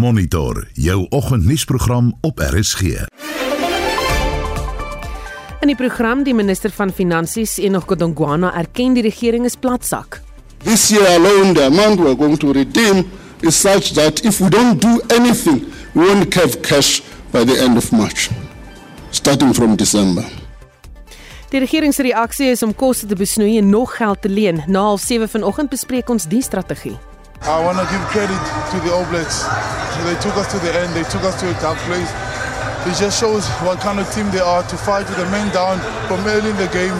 Monitor jou oggendnuusprogram op RSG. In die program die minister van Finansies Enoch Godongwana erken die regering is platsak. This year alone, the amount we're going to redeem is such that if we don't do anything, we won't have cash by the end of March, starting from December. Die regering se reaksie is om koste te besnoei en nog geld te leen. Na 07:30 vanoggend bespreek ons die strategie. I want to give credit to the Blacks. They took us to the end. They took us to a tough place. It just shows what kind of team they are to fight with the men down from early in the game.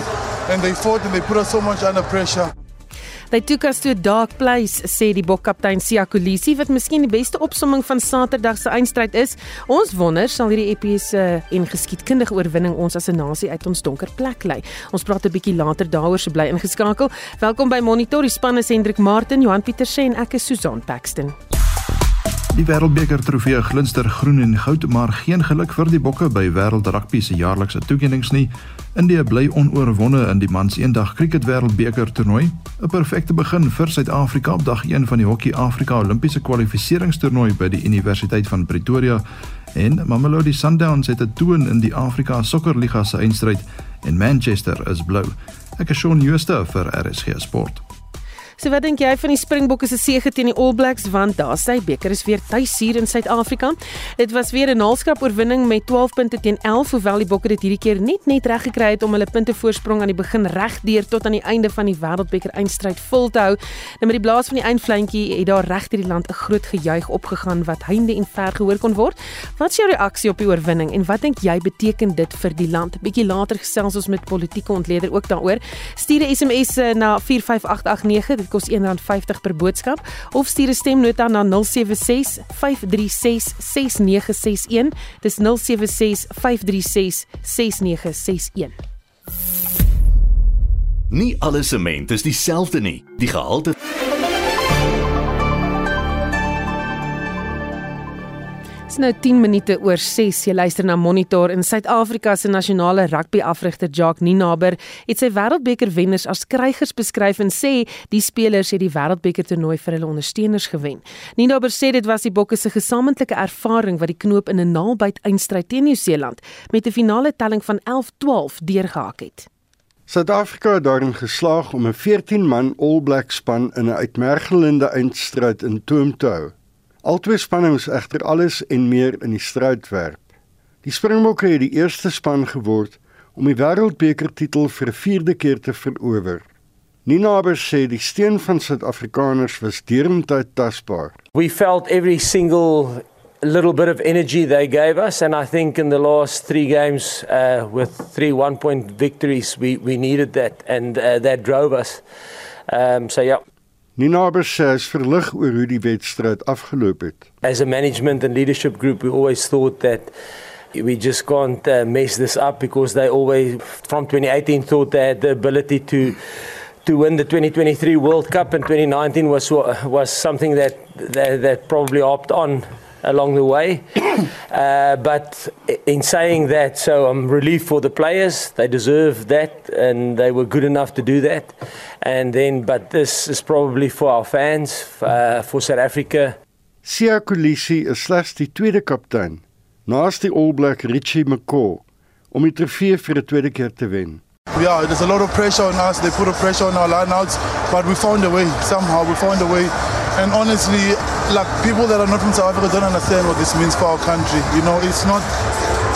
And they fought and they put us so much under pressure. They took us to a dark place, sê die bokkaptein Sia Kolisi wat miskien die beste opsomming van Saterdag se eindstryd is. Ons wonder sal hierdie epiese en geskiedkundige oorwinning ons as 'n nasie uit ons donker plek lei. Ons praat 'n bietjie later daaroor, so bly ingeskakel. Welkom by Monitor. Die span is Hendrik Martin, Johan Pieterse en ek is Susan Paxton. Die Wêreldbeker trofee glinster groen en goud, maar geen geluk vir die bokke by Wêreld Rugby se jaarlikse toekennings nie. India bly onoorwonde in die mans eendag cricket Wêreldbeker toernooi. 'n Perfekte begin vir Suid-Afrika op dag 1 van die Hokkie Afrika Olimpiese kwalifikasietoernooi by die Universiteit van Pretoria. En Mamelodi Sundowns het 'n toon in die Afrika Sokkerliga se eindstryd en Manchester is blou. Ek is Shaun Schuster vir RSG Sport. So wat dink jy van die Springbokke se sege teen die All Blacks want daar sy beker is weer tuis hier in Suid-Afrika. Dit was weer 'n naalskrap oorwinning met 12 punte teen 11 hoewel die Bokke dit hierdie keer net net reg gekry het om hulle punte voorsprong aan die begin regdeur tot aan die einde van die Wêreldbeker eindstryd vol te hou. Nou met die blaas van die eindfluintjie het daar regdeur die land 'n groot gejuig opgegaan wat heinde en ver gehoor kon word. Wat is jou reaksie op die oorwinning en wat dink jy beteken dit vir die land? Bietjie later gesels ons met politieke ontleder ook daaroor. Stuur 'n SMS eh, na 45889 kos R1.50 per boodskap of stuur 'n stemnota na 076 536 6961. Dis 076 536 6961. Nie alle sement is dieselfde nie. Die gehalte nou 10 minute oor 6. Jy luister na Monitor in Suid-Afrika se nasionale rugby-afrigter Jacques Ninaber het sy wêreldbeker wenners as krygers beskryf en sê die spelers het die wêreldbeker toernooi vir hulle ondersteuners gewen. Ninaber sê dit was die bokke se gesamentlike ervaring wat die knoop in 'n naalbyt eindstryd teen Nieu-Seeland met 'n finale telling van 11-12 deurgehak het. Suid-Afrika het daarin geslaag om 'n 14-man All Black span in 'n uitmergelende eindstryd in toom te hou. Albei spanne moes egter alles en meer in die stryd werp. Die Springbokke het die eerste span geword om die wêreldbeker titel vir 'n vierde keer te verower. Nina Aber sê die steun van Suid-Afrikaners was deurentyd tasbaar. We felt every single little bit of energy they gave us and I think in the last 3 games uh with 3 one point victories we we needed that and uh, that drove us. Um so yeah, Ninaber sê is verlig oor hoe die wedstryd afgeloop het. As a management and leadership group, we always thought that we just can't uh, mess this up because they always, from 2018, thought they had the ability to to win the 2023 World Cup, and 2019 was was something that that, that probably opted on along the way. uh, but in saying that, so I'm relieved for the players. They deserve that, and they were good enough to do that. And then, but this is probably for our fans, uh, for South Africa. Sia Kolisi is slegs die tweede kaptein, naas die All Black Richie McCaw, om die trofee vir 'n tweede keer te wen. Yeah, there's a lot of pressure on us. They put a pressure on our lineouts, but we found a way. Somehow we found a way. And honestly, like people that are not from South Africa don't understand what this means for our country. You know, it's not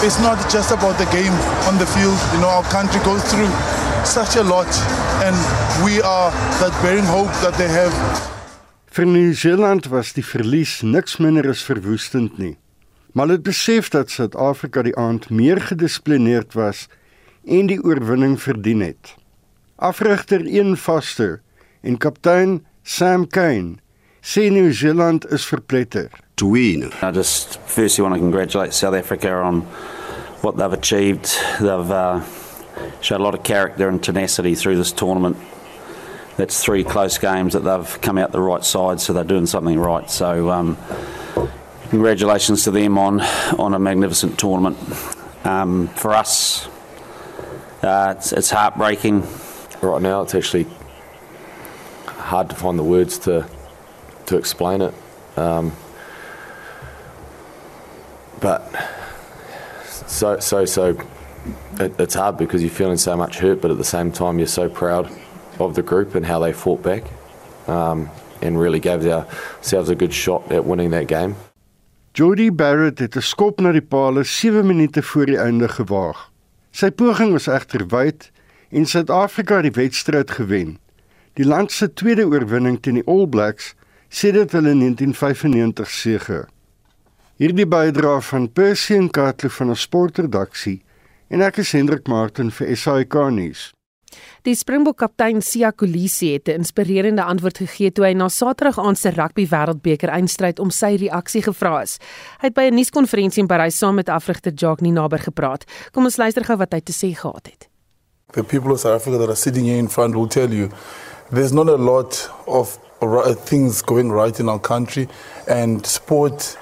it's not just about the game on the field. You know, our country goes through such a lot and we are that bearing hope that they have. Vir Nieu-Seeland was die verlies niks minder as verwoestend nie. Maar hulle het besef dat Suid-Afrika die aand meer gedissiplineerd was en die oorwinning verdien het. Afrigter een Foster en kaptein Sam Kane sê New Zealand is verpletter. To win. I just firstly want to congratulate South Africa on what they've achieved. They've uh, showed a lot of character and tenacity through this tournament. That's three close games that they've come out the right side, so they're doing something right. So, um, congratulations to them on on a magnificent tournament. Um, for us, uh, it's, it's heartbreaking. Right now, it's actually hard to find the words to to explain it. Um, but so so so it, it's hard because you're feeling so much hurt, but at the same time you're so proud of the group and how they fought back um, and really gave themselves a good shot at winning that game. Jody Barrett het 'n skop na die paal 7 minute voor die einde gewaag. Sy poging was egter wyd en Suid-Afrika het die wedstryd gewen. Die land se tweede oorwinning teen die All Blacks sedert hulle 1995 sege. Hierdie bydra van Percy en Katloo van 'n sportredaksie en ek is Hendrik Martin vir SAK nuus. Die Springbok kaptein Sia Kolisi het 'n inspirerende antwoord gegee toe hy na Saterdag aan se rugby wêreldbeker eindstryd om sy reaksie gevra is. Hy het by 'n nuuskonferensie in Parys saam met afrigter Jacques Ninaber gepraat. Kom ons luister gou wat hy te sê gehad het. The people of South Africa that are sitting here in front will tell you there's not a lot of things going right in our country and sport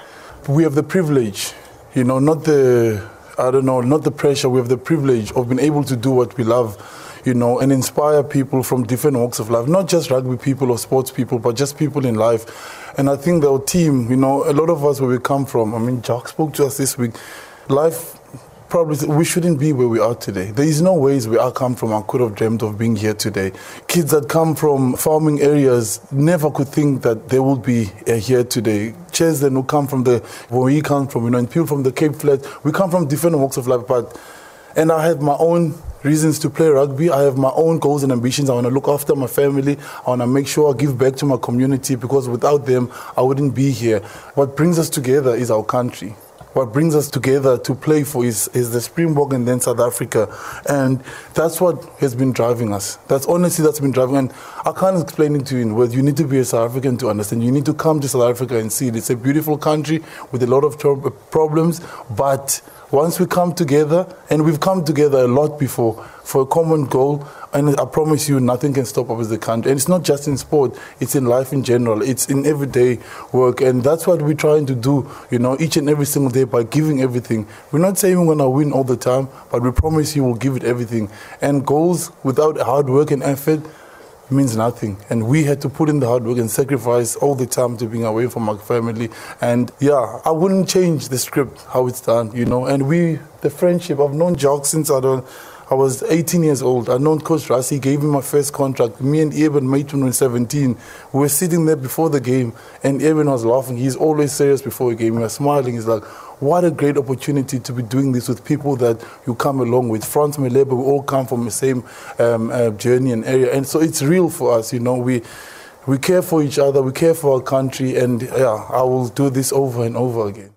we have the privilege, you know, not the I don't know, not the pressure. We have the privilege of being able to do what we love, you know, and inspire people from different walks of life, not just rugby people or sports people, but just people in life. And I think our team, you know, a lot of us where we come from, I mean, Jack spoke to us this week, life probably we shouldn't be where we are today. There is no ways we I come from I could have dreamt of being here today. Kids that come from farming areas never could think that they would be uh, here today. Children who come from the where we come from, you know, and people from the Cape Flats, we come from different walks of life, but and I have my own reasons to play rugby. I have my own goals and ambitions. I want to look after my family. I want to make sure I give back to my community because without them, I wouldn't be here. What brings us together is our country what brings us together to play for is, is the Springbok and then South Africa. And that's what has been driving us. That's honestly that's been driving. And I can't explain it to you in words. You need to be a South African to understand. You need to come to South Africa and see it. It's a beautiful country with a lot of problems, but once we come together, and we've come together a lot before for a common goal, and I promise you, nothing can stop us as a country. And it's not just in sport; it's in life in general. It's in everyday work, and that's what we're trying to do. You know, each and every single day by giving everything. We're not saying we're gonna win all the time, but we promise you, we'll give it everything. And goals without hard work and effort means nothing. And we had to put in the hard work and sacrifice all the time to being away from our family. And yeah, I wouldn't change the script how it's done, you know. And we, the friendship, I've known Jock since I don't. I was 18 years old. I'd known Coach Rassi, gave me my first contract. Me and Eben when we were 17. We were sitting there before the game, and Eben was laughing. He's always serious before a game. He was smiling. He's like, what a great opportunity to be doing this with people that you come along with. Frans Melebe, we all come from the same um, uh, journey and area. And so it's real for us, you know. We, we care for each other, we care for our country, and yeah, I will do this over and over again.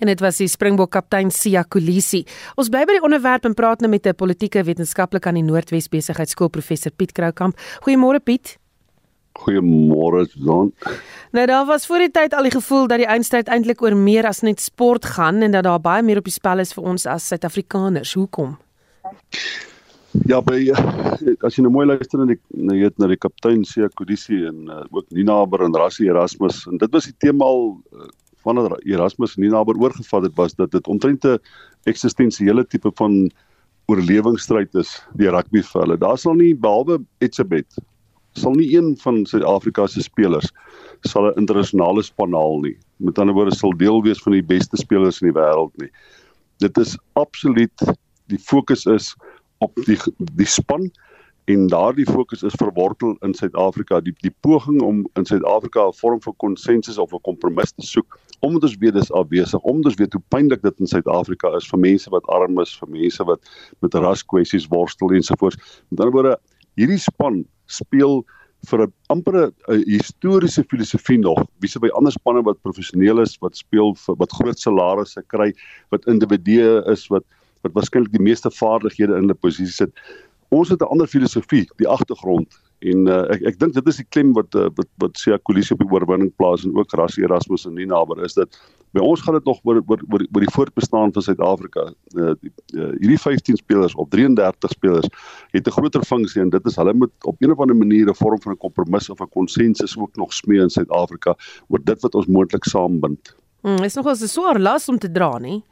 En dit was die Springbok kaptein Sia Kolisi. Ons bly by die onderwerp en praat nou met 'n politieke wetenskaplike aan die Noordwes Besigheidsskool professor Piet Kroukamp. Goeiemôre Piet. Goeiemôre Jon. Nou daar was voor die tyd al die gevoel dat die eindstryd eintlik oor meer as net sport gaan en dat daar baie meer op die spel is vir ons as Suid-Afrikaners. Hoekom? Ja, by as jy nou mooi luister na die na weet na die kaptein Sia Kolisi en uh, ook Nina Aber en Rassie Erasmus en dit was die tema al uh, van Erasmus nie naby oorgevat het was dat dit omtrent 'n eksistensiële tipe van oorlewingsstryd is die rugby vir hulle. Daar sal nie behalwe Etsebet sal nie een van Suid-Afrika se spelers sal 'n internasionale span haal nie. Met ander woorde sal deel wees van die beste spelers in die wêreld nie. Dit is absoluut die fokus is op die die span en daardie fokus is verwortel in Suid-Afrika die die poging om in Suid-Afrika 'n vorm van konsensus of 'n kompromis te soek omdat ons weet dis afwesig omdat ons weet hoe pynlik dit in Suid-Afrika is vir mense wat arm is vir mense wat met raskwessies worstel ensovoorts met ander woorde hierdie span speel vir 'n amper 'n historiese filosofie nog. Wie se by ander spanne wat professioneel is wat speel vir wat groot salarisse kry wat individue is wat wat waarskynlik die meeste vaardighede in hulle posisie sit ons het 'n ander filosofie, die agtergrond en uh, ek ek dink dit is die klem wat uh, wat wat Sia Kolisi op die oorwinning plaas en ook Rassie Erasmus en Nina maar is dit by ons gaan dit nog oor oor oor, oor die voortbestaan van Suid-Afrika. Uh, uh, hierdie 15 spelers of 33 spelers het 'n groter funksie en dit is hulle moet op een of ander manier 'n vorm van 'n kompromis of 'n konsensus ook nog smee in Suid-Afrika oor dit wat ons moontlik saambind. Mm, is nogal 'n swaar las om te dra, nie?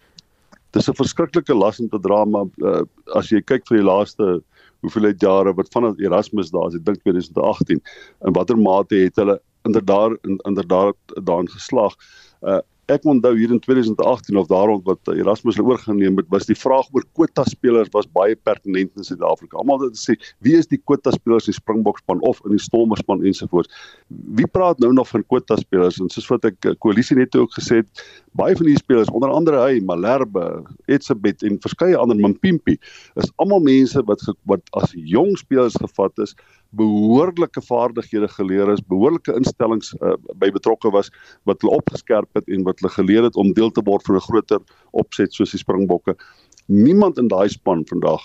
Dis 'n verskriklike las om te dra maar uh, as jy kyk vir die laaste hoeveelheid jare wat van Erasmus daar is, ek dink 2018, in watter mate het hulle inderdaad inderdaad daarin geslaag. Uh ek onthou hier in 2018 of daarom wat Erasmus hulle oorgeneem het, was die vraag oor kwota spelers was baie pertinent in Suid-Afrika. Almal het gesê, wie is die kwota spelers in die Springbokspan of in die Stormerspan ensovoorts. Wie praat nou nog van kwota spelers? En soos wat ek eh, koalisie net ook gesê het, baie van hierdie spelers, onder andere hy, Malherbe, Etsebet en verskeie ander Mpimpie, is almal mense wat wat as jong spelers gevat is behoorlike vaardighede geleer is, behoorlike instellings uh, by betrokke was wat hulle opgeskerp het en wat hulle geleer het om deel te word van 'n groter opset soos die Springbokke. Niemand in daai span vandag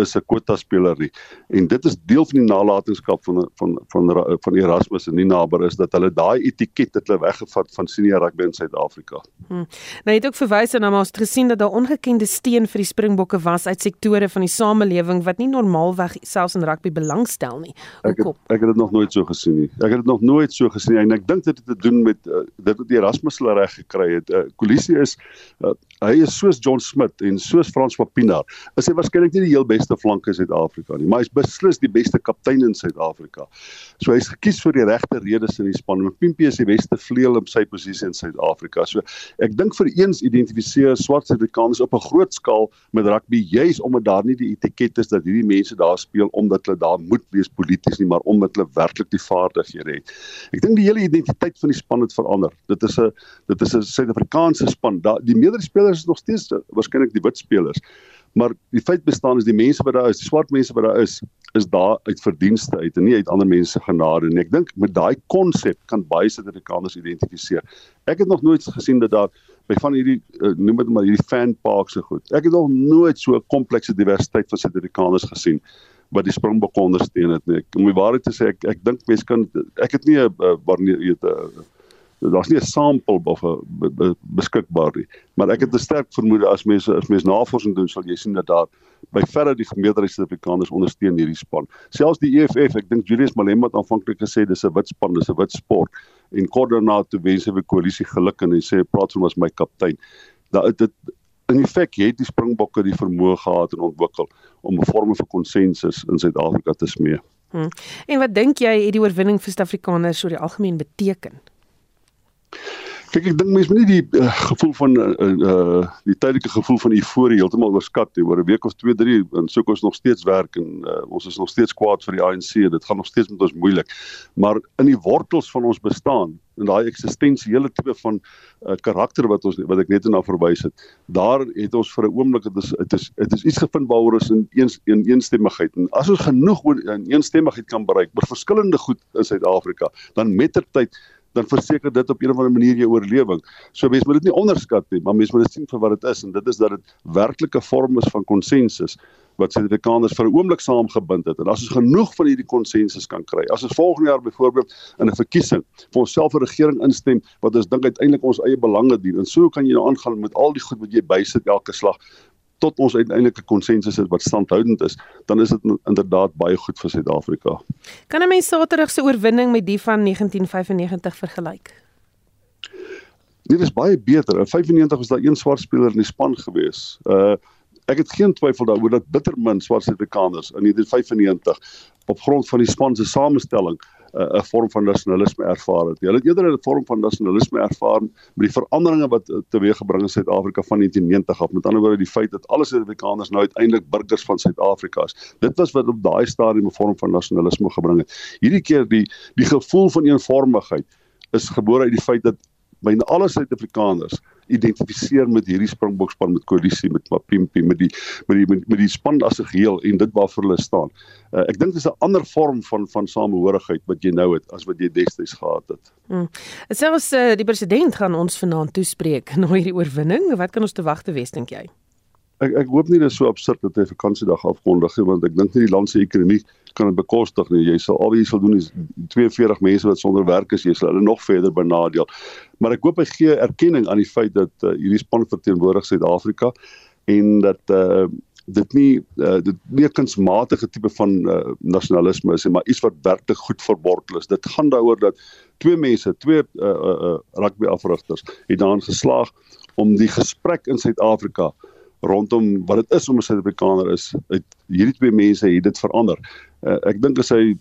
is 'n kwota speler nie. En dit is deel van die nalatenskap van van van van Erasmus en Ninaber is dat hulle daai etiket het hulle weggevat van senior rugby in Suid-Afrika. Hmm. Nou het ook verwys en ons het gesien dat daar ongekende steen vir die Springbokke was uit sektore van die samelewing wat nie normaalweg selfs in rugby belangstel nie. Hoekom? Ek het, ek het dit nog nooit so gesien nie. Ek het dit nog nooit so gesien en ek dink dit het te doen met uh, dit wat Erasmus hulle reg gekry het. Uh, Kolisie is uh, hy is soos John Smith en soos Frans Papina. Is hy waarskynlik nie die heel beste flanke in Suid-Afrika nie, maar hy's beslis die beste kaptein in Suid-Afrika. So hy's gekies vir die regte redes in die span. Mpimpi is die beste vleuel op sy posisie in Suid-Afrika. So ek dink vir eens identifiseer swart Suid-Afrikaners op 'n groot skaal met rugby juis omdat daar nie die etiket is dat hierdie mense daar speel omdat hulle daar moet wees polities nie, maar omdat hulle werklik die vaardighede het. Ek dink die hele identiteit van die span het verander. Dit is 'n dit is 'n Suid-Afrikaanse span. Da, die meerderheid spelers is nog steeds waarskynlik die wit spelers. Maar die feit bestaan is die mense wat daar is, die swart mense wat daar is, is daar uit verdienste uit en nie uit ander mense genade nie. Ek dink met daai konsep kan baie Suid-Afrikaners identifiseer. Ek het nog nooit gesien dat daar by van hierdie uh, noem dit maar hierdie fan parks so goed. Ek het nog nooit so 'n komplekse diversiteit van Suid-Afrikaners gesien wat die Springbok ondersteun het nie. Om die waarheid te sê, ek ek dink mense kan ek het nie 'n wanneer jy weet 'n daar's nie 'n sample of 'n beskikbaar nie. Maar ek het 'n sterk vermoede as mense as mense navorsing doen, sal jy sien dat daar by verre die meerderheid Suid-Afrikaners ondersteun hierdie span. Selfs die EFF, ek dink Julius Malema het aanvanklik gesê dis 'n wit span, dis 'n wit sport en kort daarna toe wense vir koalisie geluk en hy sê praat van as my kaptein. Daar dit in effek het die Springbokke die vermoë gehad en ontwikkel om 'n vorm van konsensus in Suid-Afrika te smee. Hmm. En wat dink jy het die oorwinning vir Suid-Afrikaners oor die algemeen beteken? Kyk ek dink mense moet nie die uh, gevoel van uh, uh die tydelike gevoel van euforie heeltemal oorskat nie. Oor 'n week of 2, 3 en soek ons nog steeds werk en uh, ons is nog steeds kwaad vir die ANC. Dit gaan nog steeds met ons moeilik. Maar in die wortels van ons bestaan en daai eksistensiële tipe van uh, karakter wat ons wat ek net nou verwys het. Daar het ons vir 'n oomblik dit is dit is dit is iets gevind waaroor ons in een in eensstemmigheid en as ons genoeg in eensstemmigheid kan bereik oor verskillende goed in Suid-Afrika, dan mettertyd dan verseker dit op 'n of ander manier jou oorlewing. So mense moet dit nie onderskat nie, maar mense moet dit sien vir wat dit is en dit is dat dit werklike vorm is van konsensus wat Suid-Afrikaners vir 'n oomblik saamgebind het. En as ons genoeg van hierdie konsensus kan kry, as ons volgende jaar byvoorbeeld in 'n verkiesing vir onsself 'n regering instem wat ons dink uiteindelik ons eie belange dien, en so kan jy nou aangaan met al die goed wat jy bysit elke slag tot ons uiteindelik 'n konsensus het wat standhoudend is, dan is dit inderdaad baie goed vir Suid-Afrika. Kan 'n mens Saterdag se oorwinning met die van 1995 vergelyk? Dit is baie beter. In 95 was daar een swart speler in die span gewees. Uh ek het geen twyfel daaroor dat bittermin swart Suid-Afrikaners in 1995 op grond van die span se samestelling 'n uh, vorm van nasionalisme ervaar het. Hulle het eerder 'n vorm van nasionalisme ervaar met die veranderinge wat uh, teweeggebring in Suid-Afrika van 1990 af. Met ander woorde die feit dat alle Suid-Afrikaners nou uiteindelik burgers van Suid-Afrika is. Dit was wat op daai stadium 'n vorm van nasionalisme gebring het. Hierdie keer die die gevoel van eenvormigheid is gebore uit die feit dat byna alle Suid-Afrikaners identifiseer met hierdie Springbokspan met koalisie met Mapimpi met die met die met die span as 'n geheel en dit waarvoor hulle staan. Uh, ek dink dit is 'n ander vorm van van samehorigheid wat jy nou het as wat jy destyds gehad het. Hmm. Selfs uh, die president gaan ons vanaand toespreek na hierdie oorwinning. Wat kan ons te wag te wees dink jy? Ek ek hoop nie dit is so absurd dat hy vakansiedag afkondig nie want ek dink nie die land se ekonomie kan dit bekostig nie. Jy sal al wat jy sal doen is 42 mense wat sonder werk is, jy sal hulle nog verder benadeel. Maar ek hoop hy gee erkenning aan die feit dat uh, hierdie span verteenwoordig Suid-Afrika en dat uh, dit nie uh, dit nie 'n kunsmatige tipe van uh, nasionalisme is maar iets wat werklik goed verbortel is. Dit gaan daaroor dat twee mense, twee uh, uh, rugby afrigters het daarin geslaag om die gesprek in Suid-Afrika rondom wat dit is om 'n Suid-Afrikaner is. Uit hierdie twee mense het dit verander. Uh, ek dink as hy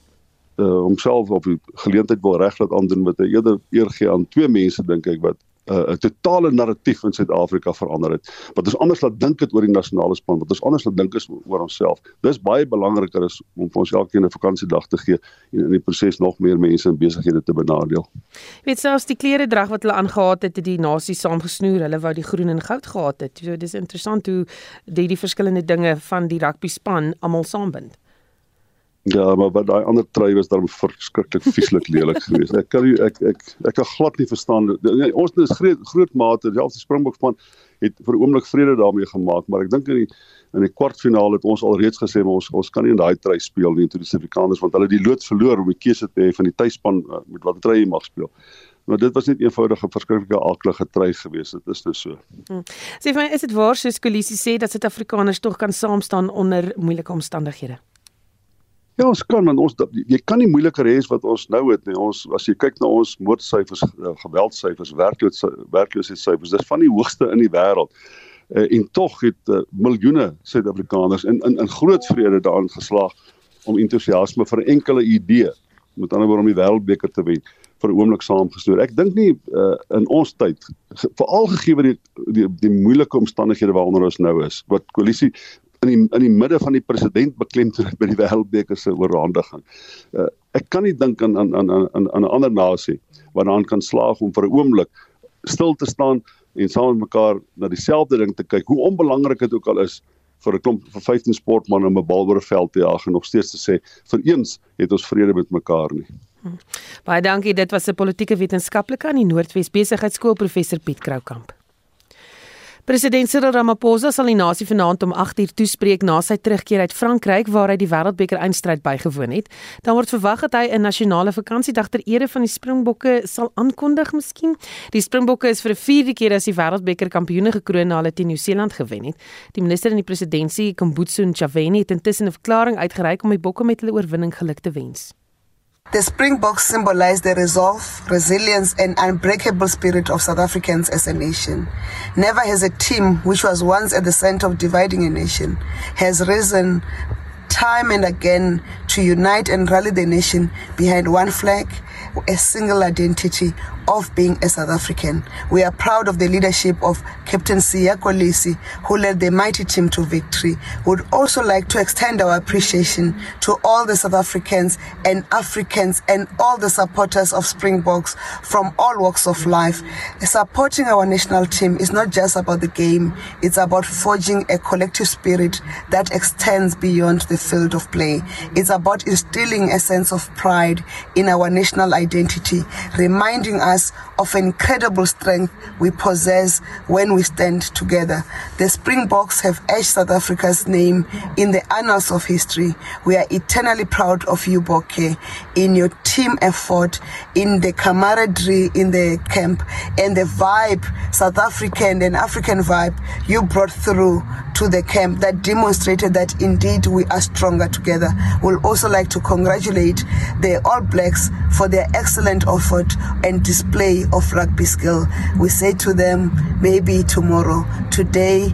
uh, homself op die geleentheid wil reg laat aandoen wat hy eerder eer gee aan twee mense dink ek wat 'n uh, totale narratief in Suid-Afrika verander het. Wat ons anders laat dink het oor die nasionale span, wat ons anders laat dink is oor onsself. Dis baie belangriker as om vir ons elkeen 'n vakansiedag te gee en in die proses nog meer mense in besighede te benadeel. Jy weet selfs die klere drag wat hulle aangetree het, het die nasie saamgesnoer. Hulle wou die groen en goud gehad het. So dis interessant hoe die die verskillende dinge van die rugby span almal saambind. Ja, maar wat daai ander trui was daarom verskriklik vieslik lelik geweest. Ek kan nie ek ek ek kan glad nie verstaan. Nee, ons is groot groot mate, selfs die Springbok span het vir 'n oomblik vrede daarmee gemaak, maar ek dink in die in die kwartfinale het ons al reeds gesê ons ons kan nie in daai trui speel nie toe die Suid-Afrikaners want hulle die lood verloor om die keuse te hê van die tuisspan uh, met watter trui jy mag speel. Maar dit was net eenvoudige verskriklike aaklige trui geweest. Dit is nou so. Hmm. Sê vir my, is dit waar soos Kolisie sê dat Suid-Afrikaners tog kan saam staan onder moeilike omstandighede? Ja, ons kan want ons jy kan nie moeiliker hê as wat ons nou het nie. Ons as jy kyk na ons moordsyfers, eh, geweldsyfers, werkloos werkloosheidssyfers, dis van die hoogste in die wêreld. Uh, en tog het uh, miljoene Suid-Afrikaners in in in groot vrede daarin geslaag om entoesiasme vir 'n enkele idee, met ander woorde om die wêreldbeker te wen, vir 'n oomblik saamgestoor. Ek dink nie uh, in ons tyd, veral gegee word die, die die moeilike omstandighede waaronder ons nou is, wat koalisie in die in die midde van die president beklemtoon by die wêreldbeker se oorhandiging. Uh, ek kan nie dink aan aan aan aan 'n ander nasie wat daaraan kan slaag om vir 'n oomblik stil te staan en saam met mekaar na dieselfde ding te kyk, hoe onbelangrik dit ook al is vir 'n klomp vir 15 sportmense om 'n bal oor 'n veld te jaag en nog steeds te sê vir eens het ons vrede met mekaar nie. Hm. Baie dankie, dit was 'n politieke wetenskaplike aan die Noordwes Besigheidsskool professor Piet Kroukamp. President Cyril Ramaphosa sal die nasie vanaand om 8uur toespreek na sy terugkeer uit Frankryk waar hy die Wêreldbeker eindstryd bygewoon het. Dan word verwag dat hy 'n nasionale vakansiedag ter ere van die Springbokke sal aankondig miskien. Die Springbokke is vir 'n vierde keer as die Wêreldbeker kampioene gekroon na hulle teen Nieu-Seeland gewen het. Die minister in die presidentskap, Kombutso Ntshavheni, het intussen 'n verklaring uitgereik om die bokke met hulle oorwinning geluk te wens. The Springboks symbolize the resolve, resilience, and unbreakable spirit of South Africans as a nation. Never has a team, which was once at the center of dividing a nation, has risen time and again to unite and rally the nation behind one flag, a single identity of being a South African. We are proud of the leadership of Captain Siya Kolisi, who led the mighty team to victory. Would also like to extend our appreciation to all the South Africans and Africans and all the supporters of Springboks from all walks of life. Supporting our national team is not just about the game, it's about forging a collective spirit that extends beyond the field of play. It's about instilling a sense of pride in our national identity, reminding us us of incredible strength we possess when we stand together. The Springboks have etched South Africa's name in the annals of history. We are eternally proud of you, Boke, in your team effort, in the camaraderie in the camp, and the vibe, South African and African vibe you brought through to the camp that demonstrated that indeed we are stronger together. We'll also like to congratulate the All Blacks for their excellent effort and display of rugby skill. We say to them, maybe tomorrow. Today,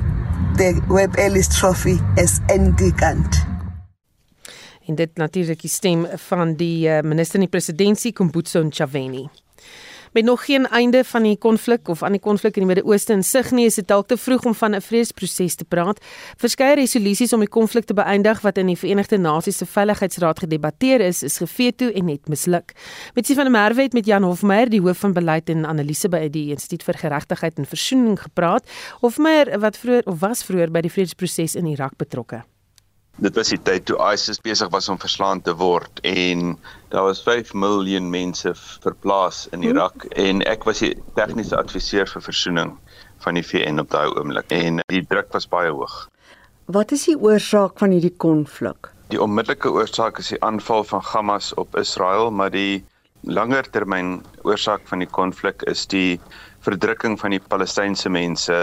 the Web Ellis Trophy is endicant. En dit natuurlik die stem van die uh, minister in die presidentskap Kombutso Ntshavheni. Met nog geen einde van die konflik of aan die konflik in die Midde-Ooste in sig nie, is dit dalk te vroeg om van 'n vredesproses te praat. Verskeie resolusies om die konflik te beëindig wat in die Verenigde Nasies se Veiligheidsraad gedebatteer is, is geveto en net misluk. Met Sien van der Merwe het met Jan Hofmeyer, die hoof van beleid en analise by die Instituut vir Geregtigheid en Versoening gepraat. Hofmeyer, wat vroeër of was vroeër by die vredesproses in Irak betrokke? Dit was die tyd toe ISIS besig was om verslaan te word en daar was 5 miljoen mense verplaas in Irak hmm. en ek was die tegniese adviseur vir versoening van die VN op daai oomblik en die druk was baie hoog. Wat is die oorsaak van hierdie konflik? Die onmiddellike oorsaak is die aanval van Hamas op Israel, maar die langer termyn oorsaak van die konflik is die verdrukking van die Palestynse mense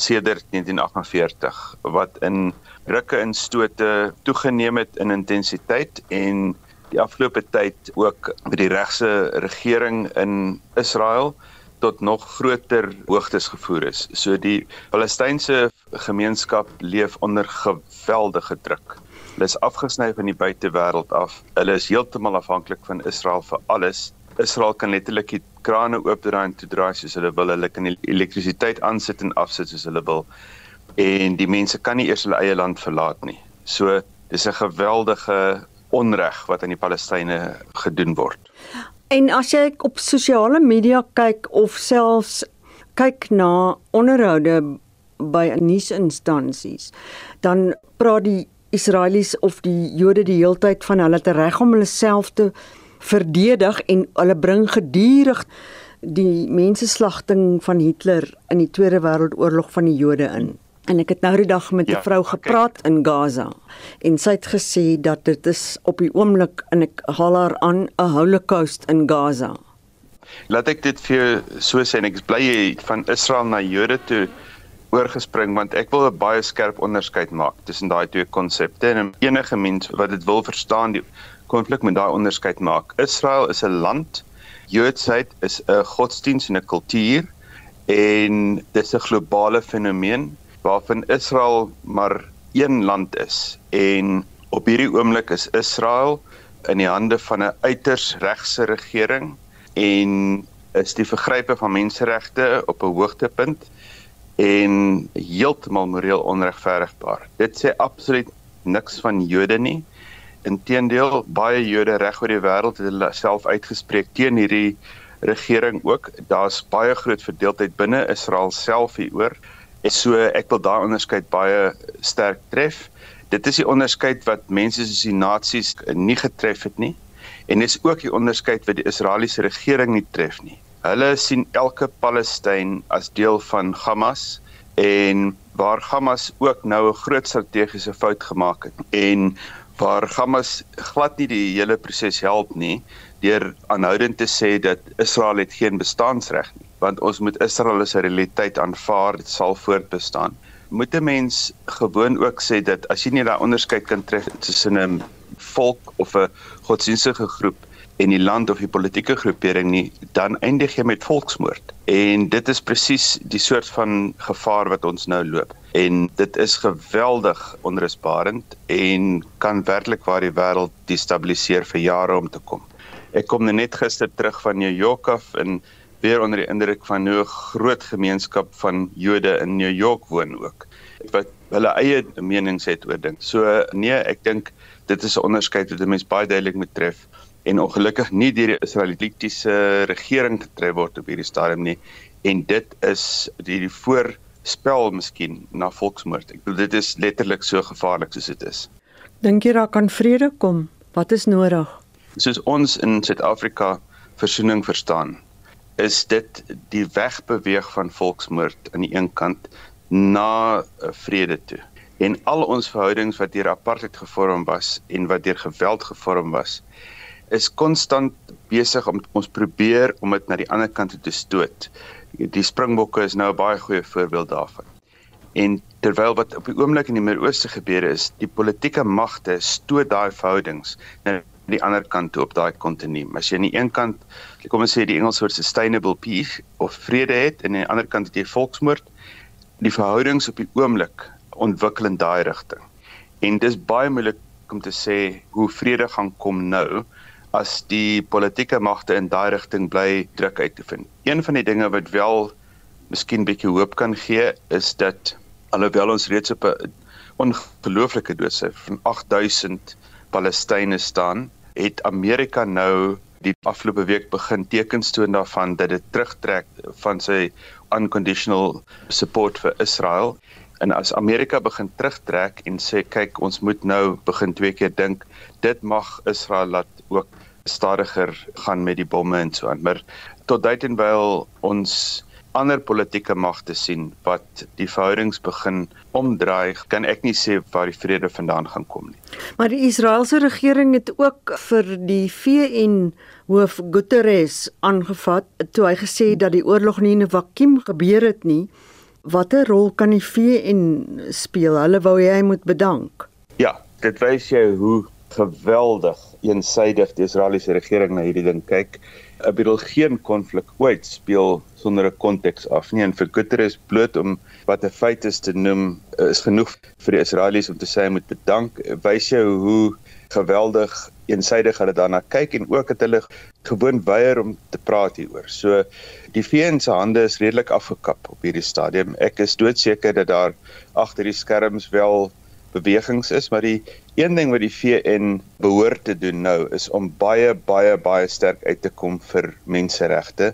sedert 1948 wat in rukke en stote toegeneem het in intensiteit en die afgelope tyd ook met die regse regering in Israel tot nog groter hoogtes gevoer is. So die Palestynse gemeenskap leef onder geweldige druk. Hulle is afgesny van die buitewêreld af. Hulle is heeltemal afhanklik van Israel vir alles. Israel kan letterlik krane oopdraai en toedraai soos hulle wil. Hulle kan elektrisiteit aansit en afsit soos hulle wil. En die mense kan nie eers hulle eie land verlaat nie. So dis 'n geweldige onreg wat aan die Palestynë gedoen word. En as jy op sosiale media kyk of selfs kyk na onderhoude by nuusinstansies, dan praat die Israelies of die Jode die heeltyd van hulle reg om hulle self te verdedig en hulle bring gedurig die mensenslagting van Hitler in die Tweede Wêreldoorlog van die Jode in. En ek het nou die dag met 'n ja, vrou gepraat okay. in Gaza en sy het gesê dat dit is op die oomblik en ek haal haar aan 'n holocaust in Gaza. Laat ek dit vir jou so sê en ek is bly van Israel na Jode toe oorgespring want ek wil 'n baie skerp onderskeid maak tussen daai twee konsepte en enige mens wat dit wil verstaan die konflik met daai onderskeid maak. Israel is 'n land, Joodsheid is 'n godsdiens en 'n kultuur en dit is 'n globale fenomeen waarvan Israel maar een land is en op hierdie oomblik is Israel in die hande van 'n uiters regse regering en is die vergrype van menseregte op 'n hoogtepunt en heeltemal moreel onregverdigbaar. Dit sê absoluut niks van Jode nie. Inteendeel, baie Jode reg oor die wêreld het self uitgespreek teen hierdie regering ook. Daar's baie groot verdeeldheid binne Israel self hieroor. En so ek wil daai onderskeid baie sterk tref. Dit is die onderskeid wat mense soos die nasies nie getref het nie. En dis ook die onderskeid wat die Israeliese regering nie tref nie. Hulle sien elke Palestyn as deel van Hamas en waar Hamas ook nou 'n groot strategiese fout gemaak het en waar Hamas glad nie die hele proses help nie deur aanhoudend te sê dat Israel het geen bestaansreg nie want ons moet Israel as 'n realiteit aanvaar dit sal voortbestaan moet 'n mens gewoon ook sê dat as jy nie daai onderskeid kan tref tussen 'n volk of 'n godsdienstige groep en die land of die politieke groepering nie, dan eindig jy met volksmoord. En dit is presies die soort van gevaar wat ons nou loop. En dit is geweldig onrusbarend en kan werklik waar die wêreld destabiliseer vir jare om te kom. Ek kom net gister terug van New York af en weer onder die indruk van hoe 'n groot gemeenskap van Jode in New York woon ook wat hulle eie menings het oor ding. So nee, ek dink dit is 'n onderskeid wat 'n mens baie duidelik moet tref en ongelukkig nie deur die Israelitiese regering getref word op hierdie stadium nie en dit is die, die voorspel miskien na volksmoord. Ek bedoel dit is letterlik so gevaarlik soos dit is. Dink jy daar kan vrede kom? Wat is nodig? Soos ons in Suid-Afrika versoening verstaan, is dit die wegbeweeg van volksmoord aan die een kant na vrede toe. En al ons verhoudings wat deur apartheid gevorm was en wat deur geweld gevorm was, is konstant besig om ons probeer om dit na die ander kant te stoot. Die Springbokke is nou 'n baie goeie voorbeeld daarvan. En terwyl wat op die oomblik in die Midde-Ooste gebeur is, die politieke magte stoot daai verhoudings na die ander kant toe op daai kontinent. As jy aan die een kant, kom ons sê die Engelse woord sustainable peace of vrede het en aan die ander kant het jy volksmoord, die verhoudings op die oomblik ontwikkel in daai rigting. En dis baie moeilik om te sê hoe vrede gaan kom nou as die politieke magte in daai rigting bly druk uit te vind. Een van die dinge wat wel miskien bietjie hoop kan gee is dat alhoewel ons reeds op 'n ongelooflike doodsyfer van 8000 Palestynë staan, het Amerika nou die afgelope week begin tekens toon daarvan dat dit terugtrek van sy unconditional support vir Israel. En as Amerika begin terugtrek en sê kyk ons moet nou begin twee keer dink, dit mag Israel laat ook stadiger gaan met die bomme en so aan. Maar tot uiteindelik ons ander politieke magte sien wat die verhoudings begin omdraai, kan ek nie sê waar die vrede vandaan gaan kom nie. Maar die Israeliese regering het ook vir die VN hoof Guterres aangevat toe hy gesê dat die oorlog nie in 'n vakuum gebeur het nie. Watter rol kan die VN speel? Hulle wou hy moet bedank. Ja, dit wys jou hoe geweldig eensydig die Israeliese regering na hierdie ding kyk. Ek bedoel geen konflik ooit speel sonder 'n konteks af nie en vir Guterres bloot om wat 'n feit is te noem is genoeg vir die Israelies om te sê hy moet bedank. Wys jou hoe geweldig eensydig hulle daarna kyk en ook dat hulle gewoon weier om te praat hieroor. So die VN se hande is redelik afgekap op hierdie stadium. Ek is doodseker dat daar agter die skerms wel bewegings is, maar die een ding wat die VN behoort te doen nou is om baie baie baie sterk uit te kom vir menseregte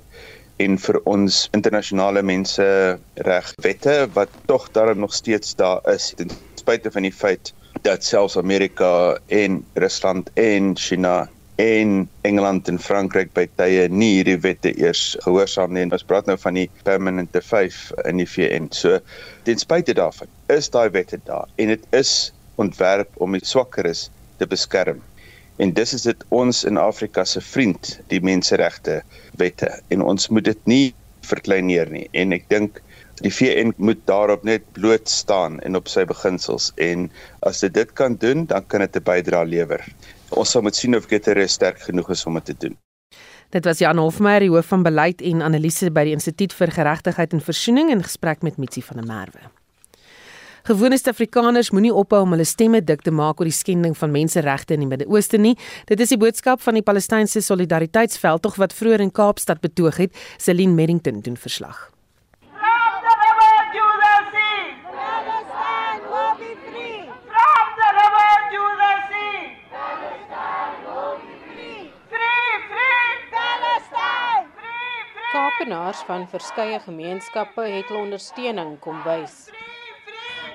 en vir ons internasionale menseregwette wat tog daar nog steeds daar is ten spyte van die feit dat selfs Amerika en Rusland en China en Engeland en Frankryk by tye nie hierdie wette eers gehoorsaam nie. Ons praat nou van die permanente 5 in die VN. So ten spyte daarvan is daai wette daar en dit is ontwerp om die swakkeres te beskerm. En dis is dit ons in Afrika se vriend, die menseregte wette en ons moet dit nie verkleineer nie. En ek dink die VN moet daarop net bloot staan en op sy beginsels en as dit dit kan doen, dan kan dit 'n bydrae lewer ons sal moet sien of Gutierrez sterk genoeg is om dit te doen. Dit was Jan Hofmeyer, die hoof van beleid en analise by die Instituut vir Geregtigheid en Versoening in gesprek met Mitsi van der Merwe. Gewone Suid-Afrikaners moenie ophou om hulle stemme dik te maak oor die skending van menseregte in die Midde-Ooste nie. Dit is die boodskap van die Palestynse Solidariteitsveldtog wat vroeër in Kaapstad betoog het. Celine Merrington doen verslag. Kaapenaars van verskeie gemeenskappe het hulle ondersteuning kom wys.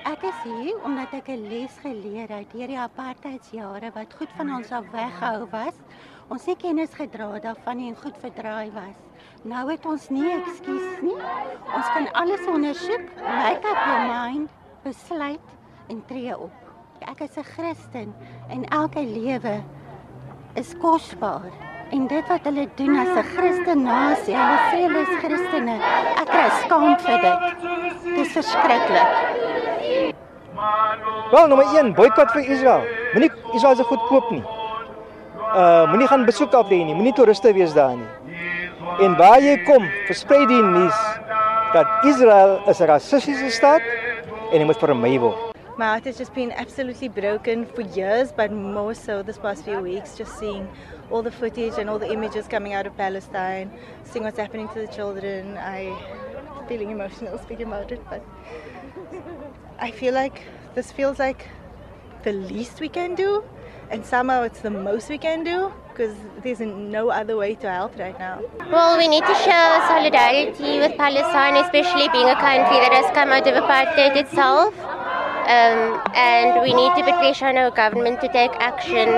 Ek is hier omdat ek 'n les geleer het deur die apartheidsjare wat goed van ons af weggehou was. Ons het kennis gedra daarvan en goed verdraai was. Nou het ons nie ekskuus nie. Ons kan alles ondersoek, make up your mind, besluit en tree op. Ek is 'n Christen en elke lewe is kosbaar en dit wat hulle doen as 'n Christen nasie, hulle sê hulle is Christene. Ek kry skaam vir dit. Dit is verskriklik. Wel, nommer 1, boikot vir Israel. Moenie Israel se goed koop nie. Uh moenie gaan besoek af lê nie. Moenie toeriste wees daar nie. En waar jy kom, versprei die nuus dat Israel 'n rassistiese staat en dit moet vermy word. My heart has just been absolutely broken for years, but more so this past few weeks, just seeing all the footage and all the images coming out of Palestine, seeing what's happening to the children. I feeling emotional speaking about it, but I feel like this feels like the least we can do, and somehow it's the most we can do because there's no other way to help right now. Well, we need to show solidarity with Palestine, especially being a country that has come out of apartheid itself. Um, and we need to put pressure on our government to take action.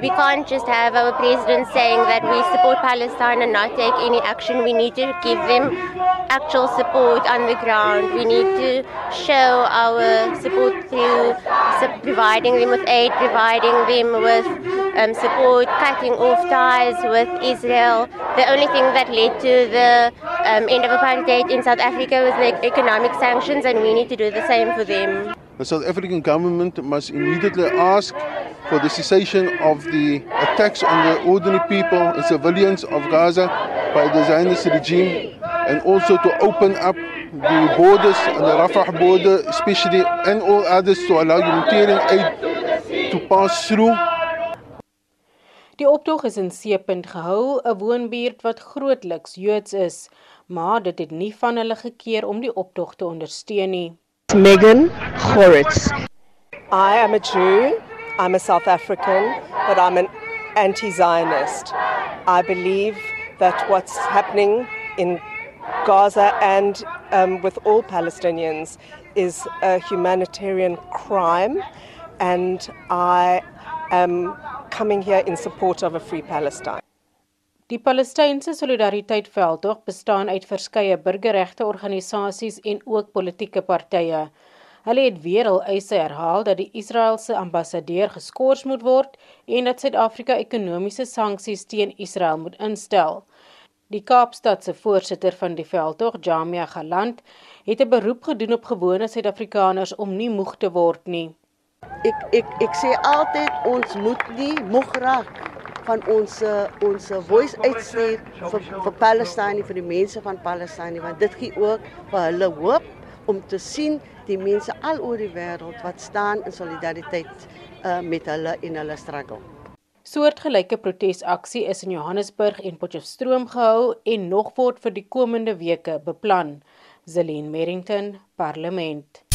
We can't just have our president saying that we support Palestine and not take any action. We need to give them actual support on the ground. We need to show our support through providing them with aid, providing them with um, support, cutting off ties with Israel. The only thing that led to the um, end of apartheid in South Africa was the economic sanctions, and we need to do the same for them. The South African government must immediately ask for the cessation of the attacks on the ordinary people and civilians of Gaza by the Zionist regime and also to open up the borders and the Rafah border especially and all others to allow humanitarian aid to pass through. Die optog is in Seepunt gehou, 'n woonbuurt wat grootliks Joods is, maar dit het nie van hulle gekeer om die optog te ondersteun nie. Megan Horitz. I am a Jew, I'm a South African, but I'm an anti Zionist. I believe that what's happening in Gaza and um, with all Palestinians is a humanitarian crime, and I am coming here in support of a free Palestine. Die Palestynse Solidariteit Veldtog bestaan uit verskeie burgerregte organisasies en ook politieke partye. Hulle het weer hul eise herhaal dat die Israeliese ambassadeur geskort moet word en dat Suid-Afrika ekonomiese sanksies teen Israel moet instel. Die Kaapstadse voorsitter van die veldtog, Jamia Galant, het 'n beroep gedoen op gewone Suid-Afrikaners om nie moeg te word nie. Ek ek ek sê altyd ons moet nie moeg raak van ons ons voice uitstuur vir vir Palestynë vir die mense van Palestynë want dit gee ook vir hulle hoop om te sien die mense al oor die wêreld wat staan in solidariteit uh, met hulle en hulle struggle. Soortgelyke protesaksie is in Johannesburg en Potchefstroom gehou en nog word vir die komende weke beplan. Zelin Merrington, Parlement.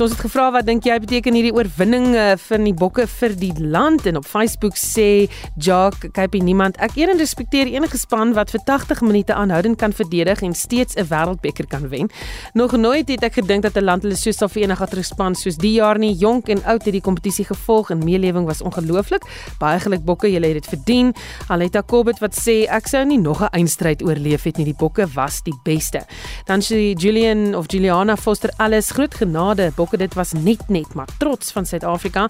So ons het gevra wat dink jy beteken hierdie oorwinning uh, vir die bokke vir die land en op Facebook sê Jock kyk niemand ek eer en respekteer enige span wat vir 80 minute aanhoudend kan verdedig en steeds 'n wêreldbeker kan wen. Nog nooit het ek gedink dat 'n land hulle so sal verenig agter 'n span soos die jaar nie. Jonk en oud het die kompetisie gevolg en meelewing was ongelooflik. Baie geluk bokke, julle het dit verdien. Aleta Kobet wat sê ek sou nie nog 'n eindstryd oorleef het nie. Die bokke was die beste. Dan sê Julian of Juliana Foster alles groot genade. Bokke Bokke dit was net net maar trots van Suid-Afrika.